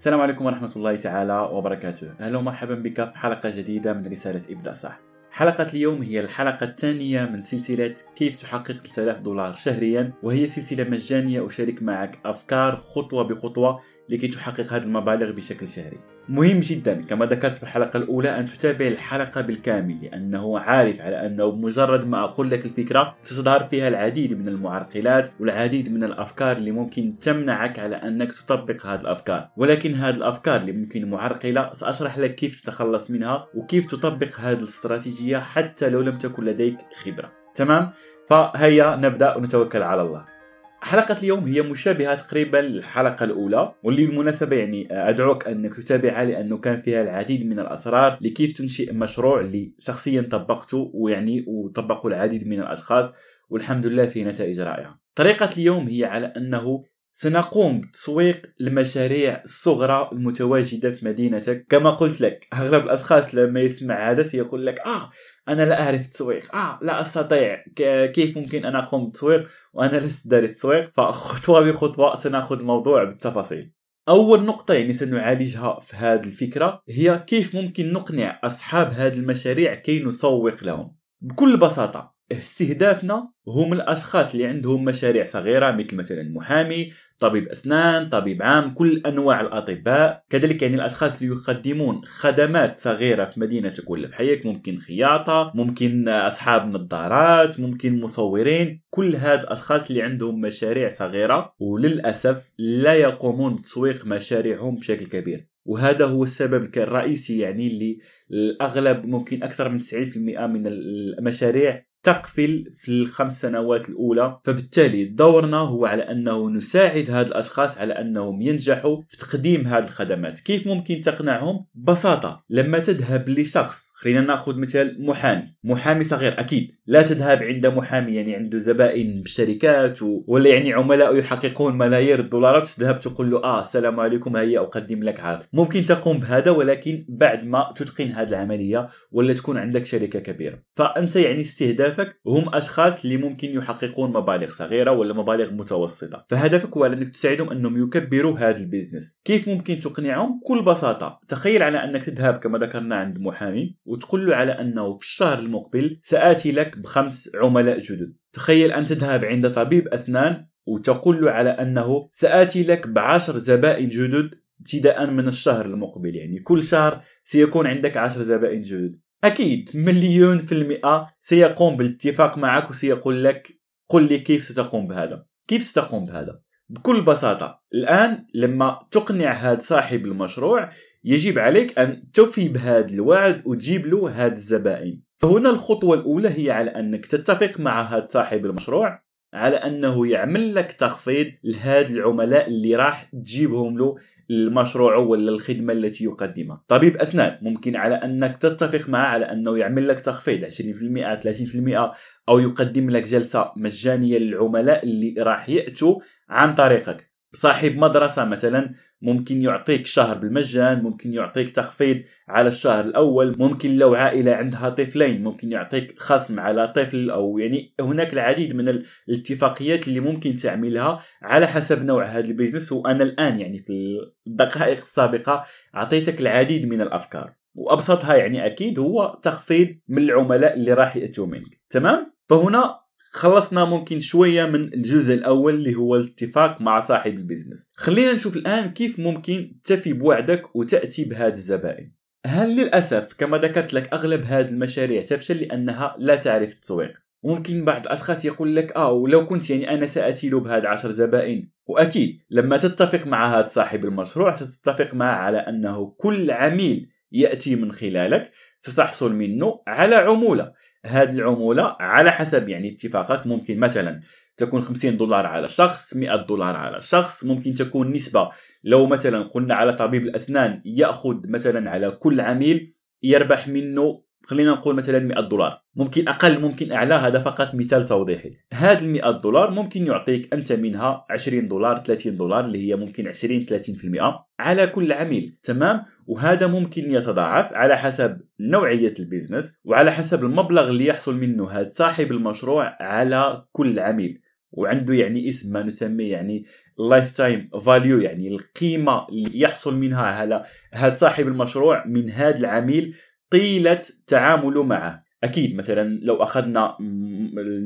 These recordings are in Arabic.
السلام عليكم ورحمة الله تعالى وبركاته. أهلا ومرحبا بك في حلقة جديدة من رسالة ابدأ صح. حلقة اليوم هي الحلقة الثانية من سلسلة كيف تحقق 3000 دولار شهريا وهي سلسلة مجانية أشارك معك أفكار خطوة بخطوة لكي تحقق هذه المبالغ بشكل شهري. مهم جدا كما ذكرت في الحلقة الأولى أن تتابع الحلقة بالكامل لأنه عارف على أنه بمجرد ما أقول لك الفكرة ستظهر فيها العديد من المعرقلات والعديد من الأفكار اللي ممكن تمنعك على أنك تطبق هذه الأفكار. ولكن هذه الأفكار اللي ممكن معرقلة سأشرح لك كيف تتخلص منها وكيف تطبق هذه الاستراتيجية حتى لو لم تكن لديك خبرة. تمام؟ فهيا نبدأ ونتوكل على الله. حلقة اليوم هي مشابهة تقريبا للحلقة الأولى واللي بالمناسبة يعني أدعوك أنك تتابعها لأنه كان فيها العديد من الأسرار لكيف تنشئ مشروع اللي شخصيا طبقته ويعني وطبقه العديد من الأشخاص والحمد لله في نتائج رائعة. طريقة اليوم هي على أنه سنقوم بتسويق المشاريع الصغرى المتواجدة في مدينتك. كما قلت لك أغلب الأشخاص لما يسمع هذا سيقول لك آه أنا لا أعرف التسويق. آه لا أستطيع. كيف ممكن أن أقوم بالتسويق؟ وأنا لست داري التسويق. فخطوة بخطوة سنأخذ الموضوع بالتفاصيل. أول نقطة يعني سنعالجها في هذه الفكرة هي كيف ممكن نقنع أصحاب هذه المشاريع كي نسوق لهم. بكل بساطة استهدافنا هم الأشخاص اللي عندهم مشاريع صغيرة مثل مثلا محامي طبيب أسنان طبيب عام كل أنواع الأطباء. كذلك يعني الأشخاص اللي يقدمون خدمات صغيرة في مدينتك ولا في حيك ممكن خياطة ممكن أصحاب نظارات ممكن مصورين. كل هاد الأشخاص اللي عندهم مشاريع صغيرة وللأسف لا يقومون بتسويق مشاريعهم بشكل كبير. وهذا هو السبب الرئيسي يعني اللي الأغلب ممكن أكثر من 90% من المشاريع تقفل في الخمس سنوات الأولى فبالتالي دورنا هو على أنه نساعد هاد الأشخاص على أنهم ينجحوا في تقديم هذه الخدمات كيف ممكن تقنعهم؟ ببساطة لما تذهب لشخص خلينا ناخذ مثال محامي. محامي صغير أكيد. لا تذهب عند محامي يعني عنده زبائن بالشركات و... ولا يعني عملاء يحققون ملايير الدولارات. تذهب تقول له آه السلام عليكم هيا أقدم لك هذا ممكن تقوم بهذا ولكن بعد ما تتقن هذه العملية ولا تكون عندك شركة كبيرة. فأنت يعني استهدافك هم أشخاص اللي ممكن يحققون مبالغ صغيرة ولا مبالغ متوسطة. فهدفك هو أنك تساعدهم أنهم يكبروا هذا البيزنس. كيف ممكن تقنعهم؟ بكل بساطة تخيل على أنك تذهب كما ذكرنا عند محامي وتقول له على أنه في الشهر المقبل سآتي لك بخمس عملاء جدد. تخيل أن تذهب عند طبيب أسنان وتقول له على أنه سآتي لك بعشر زبائن جدد ابتداء من الشهر المقبل. يعني كل شهر سيكون عندك عشر زبائن جدد. أكيد مليون في المئة سيقوم بالاتفاق معك وسيقول لك قل لي كيف ستقوم بهذا. كيف ستقوم بهذا؟ بكل بساطة الآن لما تقنع هذا صاحب المشروع يجب عليك أن تفي بهذا الوعد وتجيب له هذه الزبائن. فهنا الخطوة الأولى هي على أنك تتفق مع هذا صاحب المشروع على أنه يعمل لك تخفيض لهاد العملاء اللي راح تجيبهم له المشروع ولا الخدمة التي يقدمها. طبيب أسنان ممكن على أنك تتفق معه على أنه يعمل لك تخفيض 20% 30% أو يقدم لك جلسة مجانية للعملاء اللي راح يأتوا عن طريقك. صاحب مدرسة مثلا ممكن يعطيك شهر بالمجان ممكن يعطيك تخفيض على الشهر الأول ممكن لو عائلة عندها طفلين ممكن يعطيك خصم على طفل أو يعني هناك العديد من الاتفاقيات اللي ممكن تعملها على حسب نوع هذا البيزنس. وأنا الآن يعني في الدقائق السابقة أعطيتك العديد من الأفكار. وأبسطها يعني أكيد هو تخفيض من العملاء اللي راح يأتوا منك. تمام؟ فهنا خلصنا ممكن شوية من الجزء الأول اللي هو الاتفاق مع صاحب البيزنس خلينا نشوف الآن كيف ممكن تفي بوعدك وتأتي بهذه الزبائن. هل للأسف كما ذكرت لك أغلب هذه المشاريع تفشل لأنها لا تعرف التسويق؟ ممكن بعض الأشخاص يقول لك آه ولو كنت يعني أنا سأتي له بهذا عشر زبائن. وأكيد لما تتفق مع هذا صاحب المشروع ستتفق معه على أنه كل عميل يأتي من خلالك ستحصل منه على عمولة. هذه العمولة على حسب يعني اتفاقات ممكن مثلا تكون 50 دولار على شخص 100 دولار على شخص. ممكن تكون نسبة لو مثلا قلنا على طبيب الأسنان يأخذ مثلا على كل عميل يربح منه خلينا نقول مثلا 100 دولار. ممكن أقل ممكن أعلى هذا فقط مثال توضيحي. هذه ال 100 دولار ممكن يعطيك أنت منها 20 دولار 30 دولار اللي هي ممكن 20 30% على كل عميل. تمام؟ وهذا ممكن يتضاعف على حسب نوعية البيزنس وعلى حسب المبلغ اللي يحصل منه هذا صاحب المشروع على كل عميل. وعنده يعني اسم ما نسميه يعني lifetime value يعني القيمة اللي يحصل منها على هذا صاحب المشروع من هذا العميل طيلة تعامله معه. أكيد مثلا لو أخذنا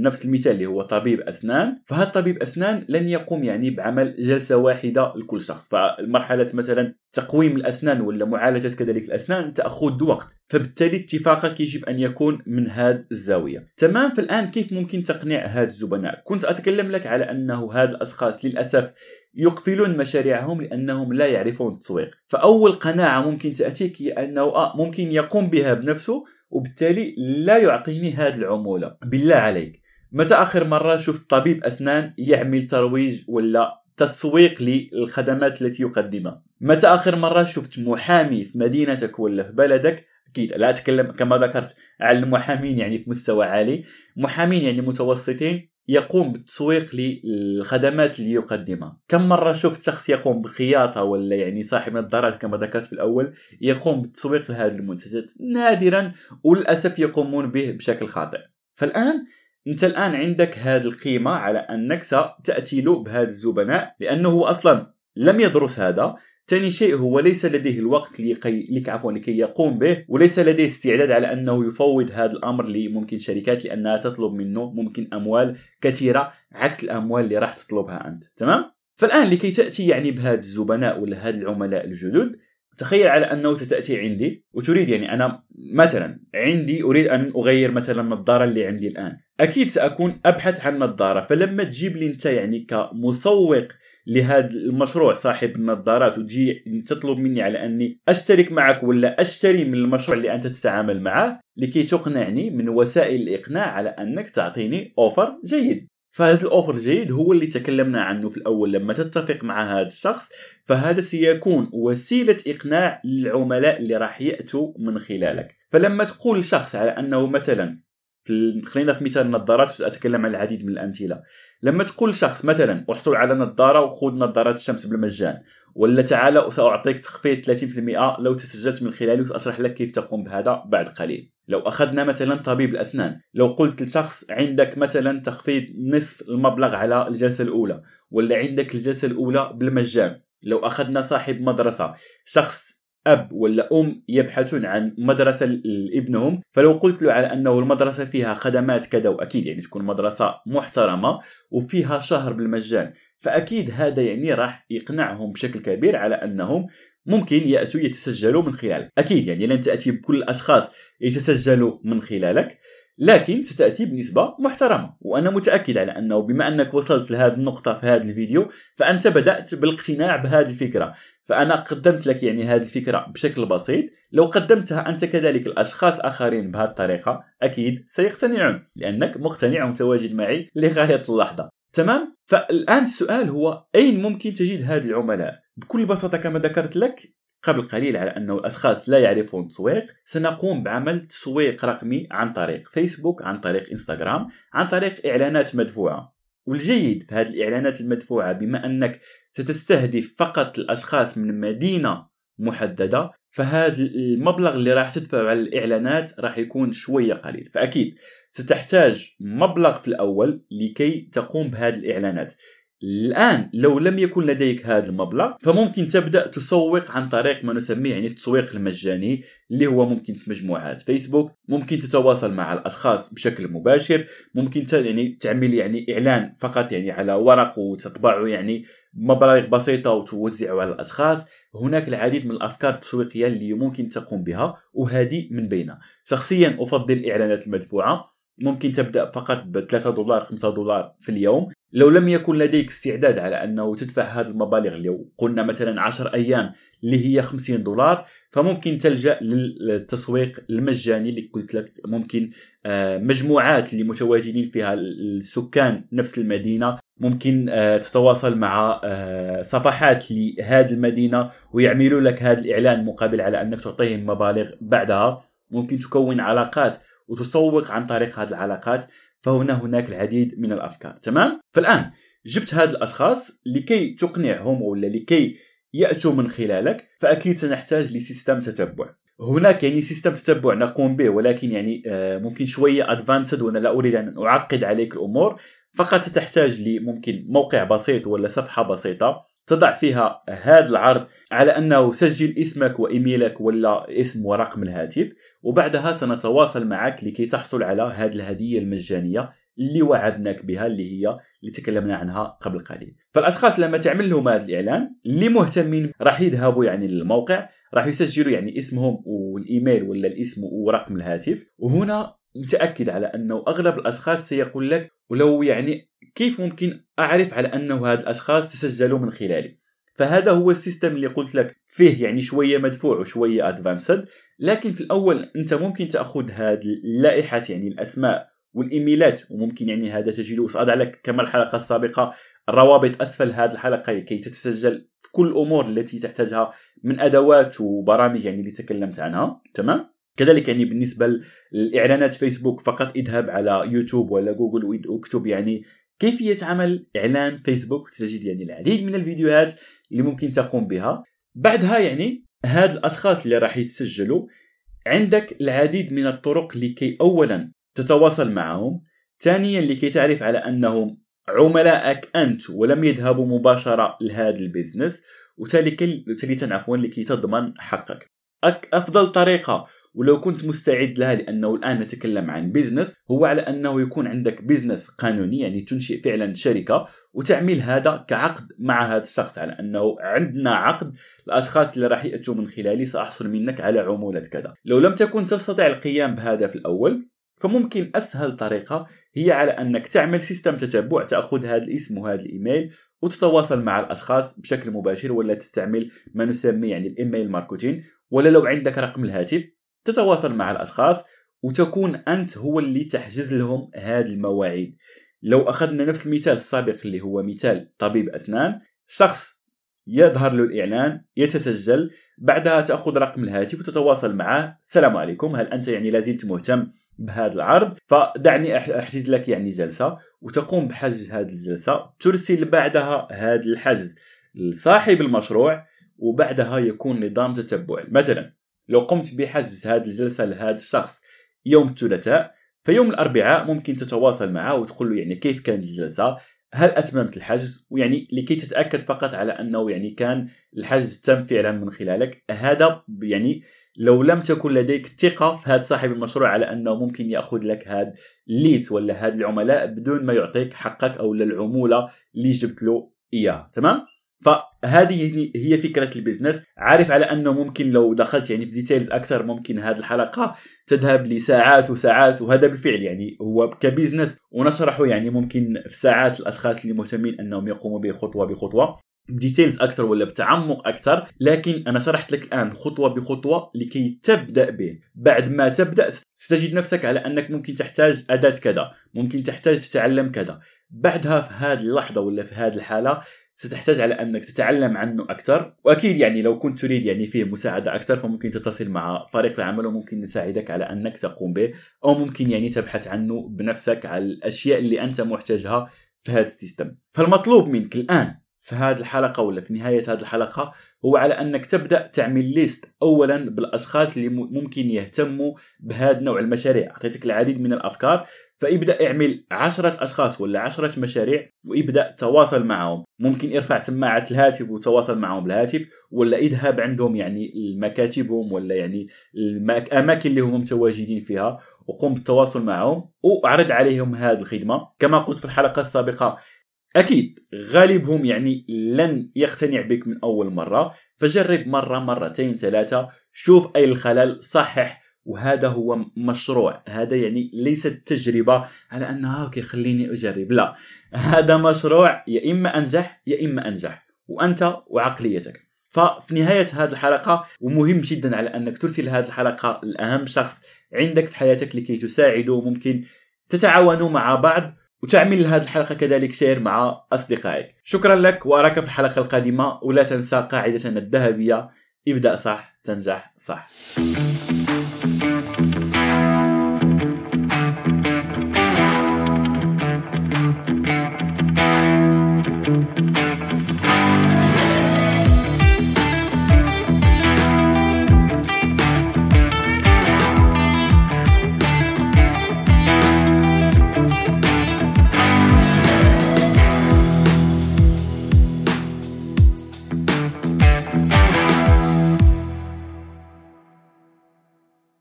نفس المثال اللي هو طبيب أسنان فهذا طبيب أسنان لن يقوم يعني بعمل جلسة واحدة لكل شخص. فمرحله مثلا تقويم الأسنان ولا معالجة كذلك الأسنان تأخذ وقت. فبالتالي اتفاقك يجب أن يكون من هذه الزاوية. تمام فالآن كيف ممكن تقنع هاد الزبناء؟ كنت أتكلم لك على أنه هاد الأشخاص للأسف يقفلون مشاريعهم لأنهم لا يعرفون التسويق. فأول قناعة ممكن تاتيك هي أنه آه ممكن يقوم بها بنفسه وبالتالي لا يعطيني هذه العمولة. بالله عليك. متى آخر مرة شفت طبيب أسنان يعمل ترويج ولا تسويق للخدمات التي يقدمها؟ متى آخر مرة شفت محامي في مدينتك ولا في بلدك؟ أكيد لا أتكلم كما ذكرت على المحامين يعني في مستوى عالي. محامين يعني متوسطين. يقوم بالتسويق للخدمات اللي يقدمها. كم مرة شفت شخص يقوم بخياطة ولا يعني صاحب نظارات كما ذكرت في الأول يقوم بالتسويق لهذه المنتجات؟ نادرا وللأسف يقومون به بشكل خاطئ. فالآن أنت الآن عندك هذه القيمة على أنك ستأتي له بهذا الزبناء لأنه أصلا لم يدرس هذا. ثاني شيء هو ليس لديه الوقت لكي لك عفوا لكي يقوم به وليس لديه استعداد على أنه يفوض هذا الأمر لممكن شركات لأنها تطلب منه ممكن أموال كثيرة عكس الأموال اللي راح تطلبها أنت. تمام؟ فالآن لكي تأتي يعني بهذا الزبناء ولا هذا العملاء الجدد تخيل على أنه ستأتي عندي وتريد يعني أنا مثلا عندي أريد أن أغير مثلا النظارة اللي عندي الآن. أكيد سأكون أبحث عن نظارة فلما تجيب لي أنت يعني كمسوق لهذا المشروع صاحب النظارات وتجي تطلب مني على أني أشترك معك ولا أشتري من المشروع اللي أنت تتعامل معه لكي تقنعني من وسائل الإقناع على أنك تعطيني offer جيد. فهذا ال offer الجيد هو اللي تكلمنا عنه في الأول. لما تتفق مع هذا الشخص فهذا سيكون وسيلة إقناع للعملاء اللي راح يأتوا من خلالك. فلما تقول لشخص على أنه مثلا في خلينا في مثال النظارات ساتكلم عن العديد من الأمثلة. لما تقول شخص مثلا احصل على نظارة وخذ نظارات الشمس بالمجان ولا تعال وسأعطيك تخفيض 30% لو تسجلت من خلالي وسأشرح لك كيف تقوم بهذا بعد قليل. لو أخذنا مثلا طبيب الأسنان لو قلت لشخص عندك مثلا تخفيض نصف المبلغ على الجلسة الأولى ولا عندك الجلسة الأولى بالمجان لو أخذنا صاحب مدرسة شخص أب ولا أم يبحثون عن مدرسة لابنهم. فلو قلت له على أنه المدرسة فيها خدمات كذا وأكيد يعني تكون مدرسة محترمة وفيها شهر بالمجان فأكيد هذا يعني راح يقنعهم بشكل كبير على أنهم ممكن يأتوا يتسجلوا من خلالك أكيد يعني لن تأتي بكل الأشخاص يتسجلوا من خلالك لكن ستأتي بنسبة محترمة. وأنا متأكد على أنه بما أنك وصلت لهذه النقطة في هذا الفيديو فأنت بدأت بالاقتناع بهذه الفكرة. فأنا قدمت لك يعني هذه الفكرة بشكل بسيط. لو قدمتها أنت كذلك لاشخاص آخرين بهذه الطريقة أكيد سيقتنعون لأنك مقتنع ومتواجد معي لغاية اللحظة. تمام؟ فالآن السؤال هو أين ممكن تجد هذه العملاء؟ بكل بساطة كما ذكرت لك قبل قليل على أنه الأشخاص لا يعرفون التسويق سنقوم بعمل تسويق رقمي عن طريق فيسبوك عن طريق إنستغرام عن طريق إعلانات مدفوعة. والجيد في هذه الإعلانات المدفوعة بما أنك ستستهدف فقط الأشخاص من مدينة محددة فهذا المبلغ اللي راح تدفعه على الإعلانات راح يكون شوية قليل. فأكيد ستحتاج مبلغ في الأول لكي تقوم بهذه الإعلانات. الآن لو لم يكن لديك هذا المبلغ فممكن تبدأ تسوق عن طريق ما نسميه يعني التسويق المجاني اللي هو ممكن في مجموعات فيسبوك ممكن تتواصل مع الأشخاص بشكل مباشر ممكن يعني تعمل يعني إعلان فقط يعني على ورق وتطبعه يعني بمبالغ بسيطة وتوزعه على الأشخاص. هناك العديد من الأفكار التسويقية اللي ممكن تقوم بها وهذه من بينها. شخصيا أفضل الإعلانات المدفوعة. ممكن تبدأ فقط ب 3 دولار 5 دولار في اليوم. لو لم يكن لديك استعداد على أنه تدفع هذه المبالغ لو قلنا مثلا 10 أيام اللي هي 50 دولار فممكن تلجأ للتسويق المجاني اللي قلت لك ممكن آه، مجموعات اللي متواجدين فيها السكان نفس المدينة. ممكن آه، تتواصل مع آه، صفحات لهذه المدينة ويعملوا لك هذا الإعلان مقابل على أنك تعطيهم مبالغ بعدها. ممكن تكون علاقات وتسوق عن طريق هذه العلاقات فهنا هناك العديد من الأفكار تمام؟ فالآن جبت هاد الأشخاص لكي تقنعهم ولا لكي يأتوا من خلالك فأكيد سنحتاج لسيستم تتبع. هناك يعني system تتبع نقوم به ولكن يعني آه، ممكن شوية advanced وأنا لا أريد أن أعقد عليك الأمور فقط تحتاج لممكن موقع بسيط ولا صفحة بسيطة تضع فيها هذا العرض على أنه سجل اسمك وإيميلك ولا اسم ورقم الهاتف وبعدها سنتواصل معك لكي تحصل على هذه الهدية المجانية اللي وعدناك بها اللي هي اللي تكلمنا عنها قبل قليل. فالأشخاص لما تعمل لهم هذا الإعلان اللي مهتمين راح يذهبوا يعني للموقع راح يسجلوا يعني اسمهم والإيميل ولا الاسم ورقم الهاتف وهنا متأكد على أنه أغلب الأشخاص سيقول لك ولو يعني كيف ممكن أعرف على أنه هذه الأشخاص تسجلوا من خلالي؟ فهذا هو ال system اللي قلت لك فيه يعني شوية مدفوع وشوية advanced لكن في الأول أنت ممكن تأخذ هذه اللائحة يعني الأسماء والإيميلات وممكن يعني هذا تجده ساضع لك كما الحلقة السابقة الروابط أسفل هذه الحلقة كي تتسجل في كل الأمور التي تحتاجها من أدوات وبرامج يعني اللي تكلمت عنها تمام؟ كذلك يعني بالنسبة للإعلانات فيسبوك فقط اذهب على يوتيوب ولا جوجل واكتب يعني كيفية عمل إعلان فيسبوك تجد يعني العديد من الفيديوهات اللي ممكن تقوم بها. بعدها يعني هاد الأشخاص اللي راح يتسجلوا عندك العديد من الطرق لكي اولا تتواصل معهم ثانيا لكي تعرف على أنهم عملائك أنت ولم يذهبوا مباشرة لهذا ال business وثالثا عفوا لكي تضمن حقك. أفضل طريقة ولو كنت مستعد لها لأنه الآن نتكلم عن business هو على أنه يكون عندك business قانوني يعني تنشئ فعلا شركة وتعمل هذا كعقد مع هذا الشخص على أنه عندنا عقد الأشخاص اللي راح يأتوا من خلالي سأحصل منك على عمولة كذا. لو لم تكن تستطيع القيام بهذا في الأول فممكن أسهل طريقة هي على أنك تعمل system تتبع تأخذ هذا الاسم وهذا الإيميل وتتواصل مع الأشخاص بشكل مباشر ولا تستعمل ما نسميه يعني الايميل ماركتين ولا لو عندك رقم الهاتف تتواصل مع الأشخاص وتكون أنت هو اللي تحجز لهم هذه المواعيد. لو أخذنا نفس المثال السابق اللي هو مثال طبيب أسنان شخص يظهر له الإعلان يتسجل بعدها تأخذ رقم الهاتف وتتواصل معه. السلام عليكم هل أنت يعني لازلت مهتم بهذا العرض؟ فدعني أحجز لك يعني جلسة وتقوم بحجز هذه الجلسة. ترسل بعدها هذا الحجز لصاحب المشروع وبعدها يكون نظام تتبع. مثلا لو قمت بحجز هذه الجلسة لهذا الشخص يوم الثلاثاء فيوم الأربعاء ممكن تتواصل معه وتقول له يعني كيف كانت الجلسة؟ هل أتممت الحجز؟ ويعني لكي تتأكد فقط على أنه يعني كان الحجز تم فعلا من خلالك هذا يعني لو لم تكن لديك ثقة في هذا صاحب المشروع على أنه ممكن يأخذ لك هذا الليت ولا هذا العملاء بدون ما يعطيك حقك أو العمولة اللي جبت له اياها تمام؟ فهذه هي فكرة ال business. عارف على أنه ممكن لو دخلت يعني في details أكثر ممكن هذه الحلقة تذهب لساعات وساعات وهذا بالفعل يعني هو ك business ونشرحه يعني ممكن في ساعات الأشخاص اللي مهتمين أنهم يقوموا به خطوه بخطوة. ب details أكثر ولا بتعمق أكثر لكن أنا شرحت لك الآن خطوة بخطوة لكي تبدأ به بعد ما تبدأ ستجد نفسك على أنك ممكن تحتاج أداة كذا ممكن تحتاج تتعلم كذا. بعدها في هذه اللحظة ولا في هذه الحالة ستحتاج على أنك تتعلم عنه أكثر وأكيد يعني لو كنت تريد يعني فيه مساعدة أكثر فممكن تتصل مع فريق العمل وممكن نساعدك على أنك تقوم به. أو ممكن يعني تبحث عنه بنفسك على الأشياء اللي أنت محتاجها في هذا السيستم. فالمطلوب منك الآن في هذه الحلقة ولا في نهاية هذه الحلقة هو على أنك تبدأ تعمل ليست أولا بالأشخاص اللي ممكن يهتموا بهذا النوع المشاريع. أعطيتك العديد من الأفكار. فابدأ اعمل عشرة أشخاص ولا عشرة مشاريع وابدأ تواصل معهم. ممكن ارفع سماعة الهاتف وتواصل معهم بالهاتف ولا اذهب عندهم يعني مكاتبهم ولا يعني الأماكن اللي هم متواجدين فيها وقم بالتواصل معهم واعرض عليهم هذه الخدمة. كما قلت في الحلقة السابقة أكيد غالبهم يعني لن يقتنع بك من أول مرة. فجرب مرة مرتين ثلاثة شوف أي الخلل صحح وهذا هو مشروع. هذا يعني ليست تجربة على أنها okay خليني أجرب. لا. هذا مشروع يا إما أنجح يا إما أنجح وأنت وعقليتك. ففي نهاية هذه الحلقة ومهم جدا على أنك ترسل هذه الحلقة لأهم شخص عندك في حياتك لكي تساعده ممكن تتعاونوا مع بعض وتعمل هذه الحلقة كذلك share مع أصدقائك. شكرا لك وأراك في الحلقة القادمة. ولا تنسى قاعدتنا الذهبية. ابدأ صح تنجح صح.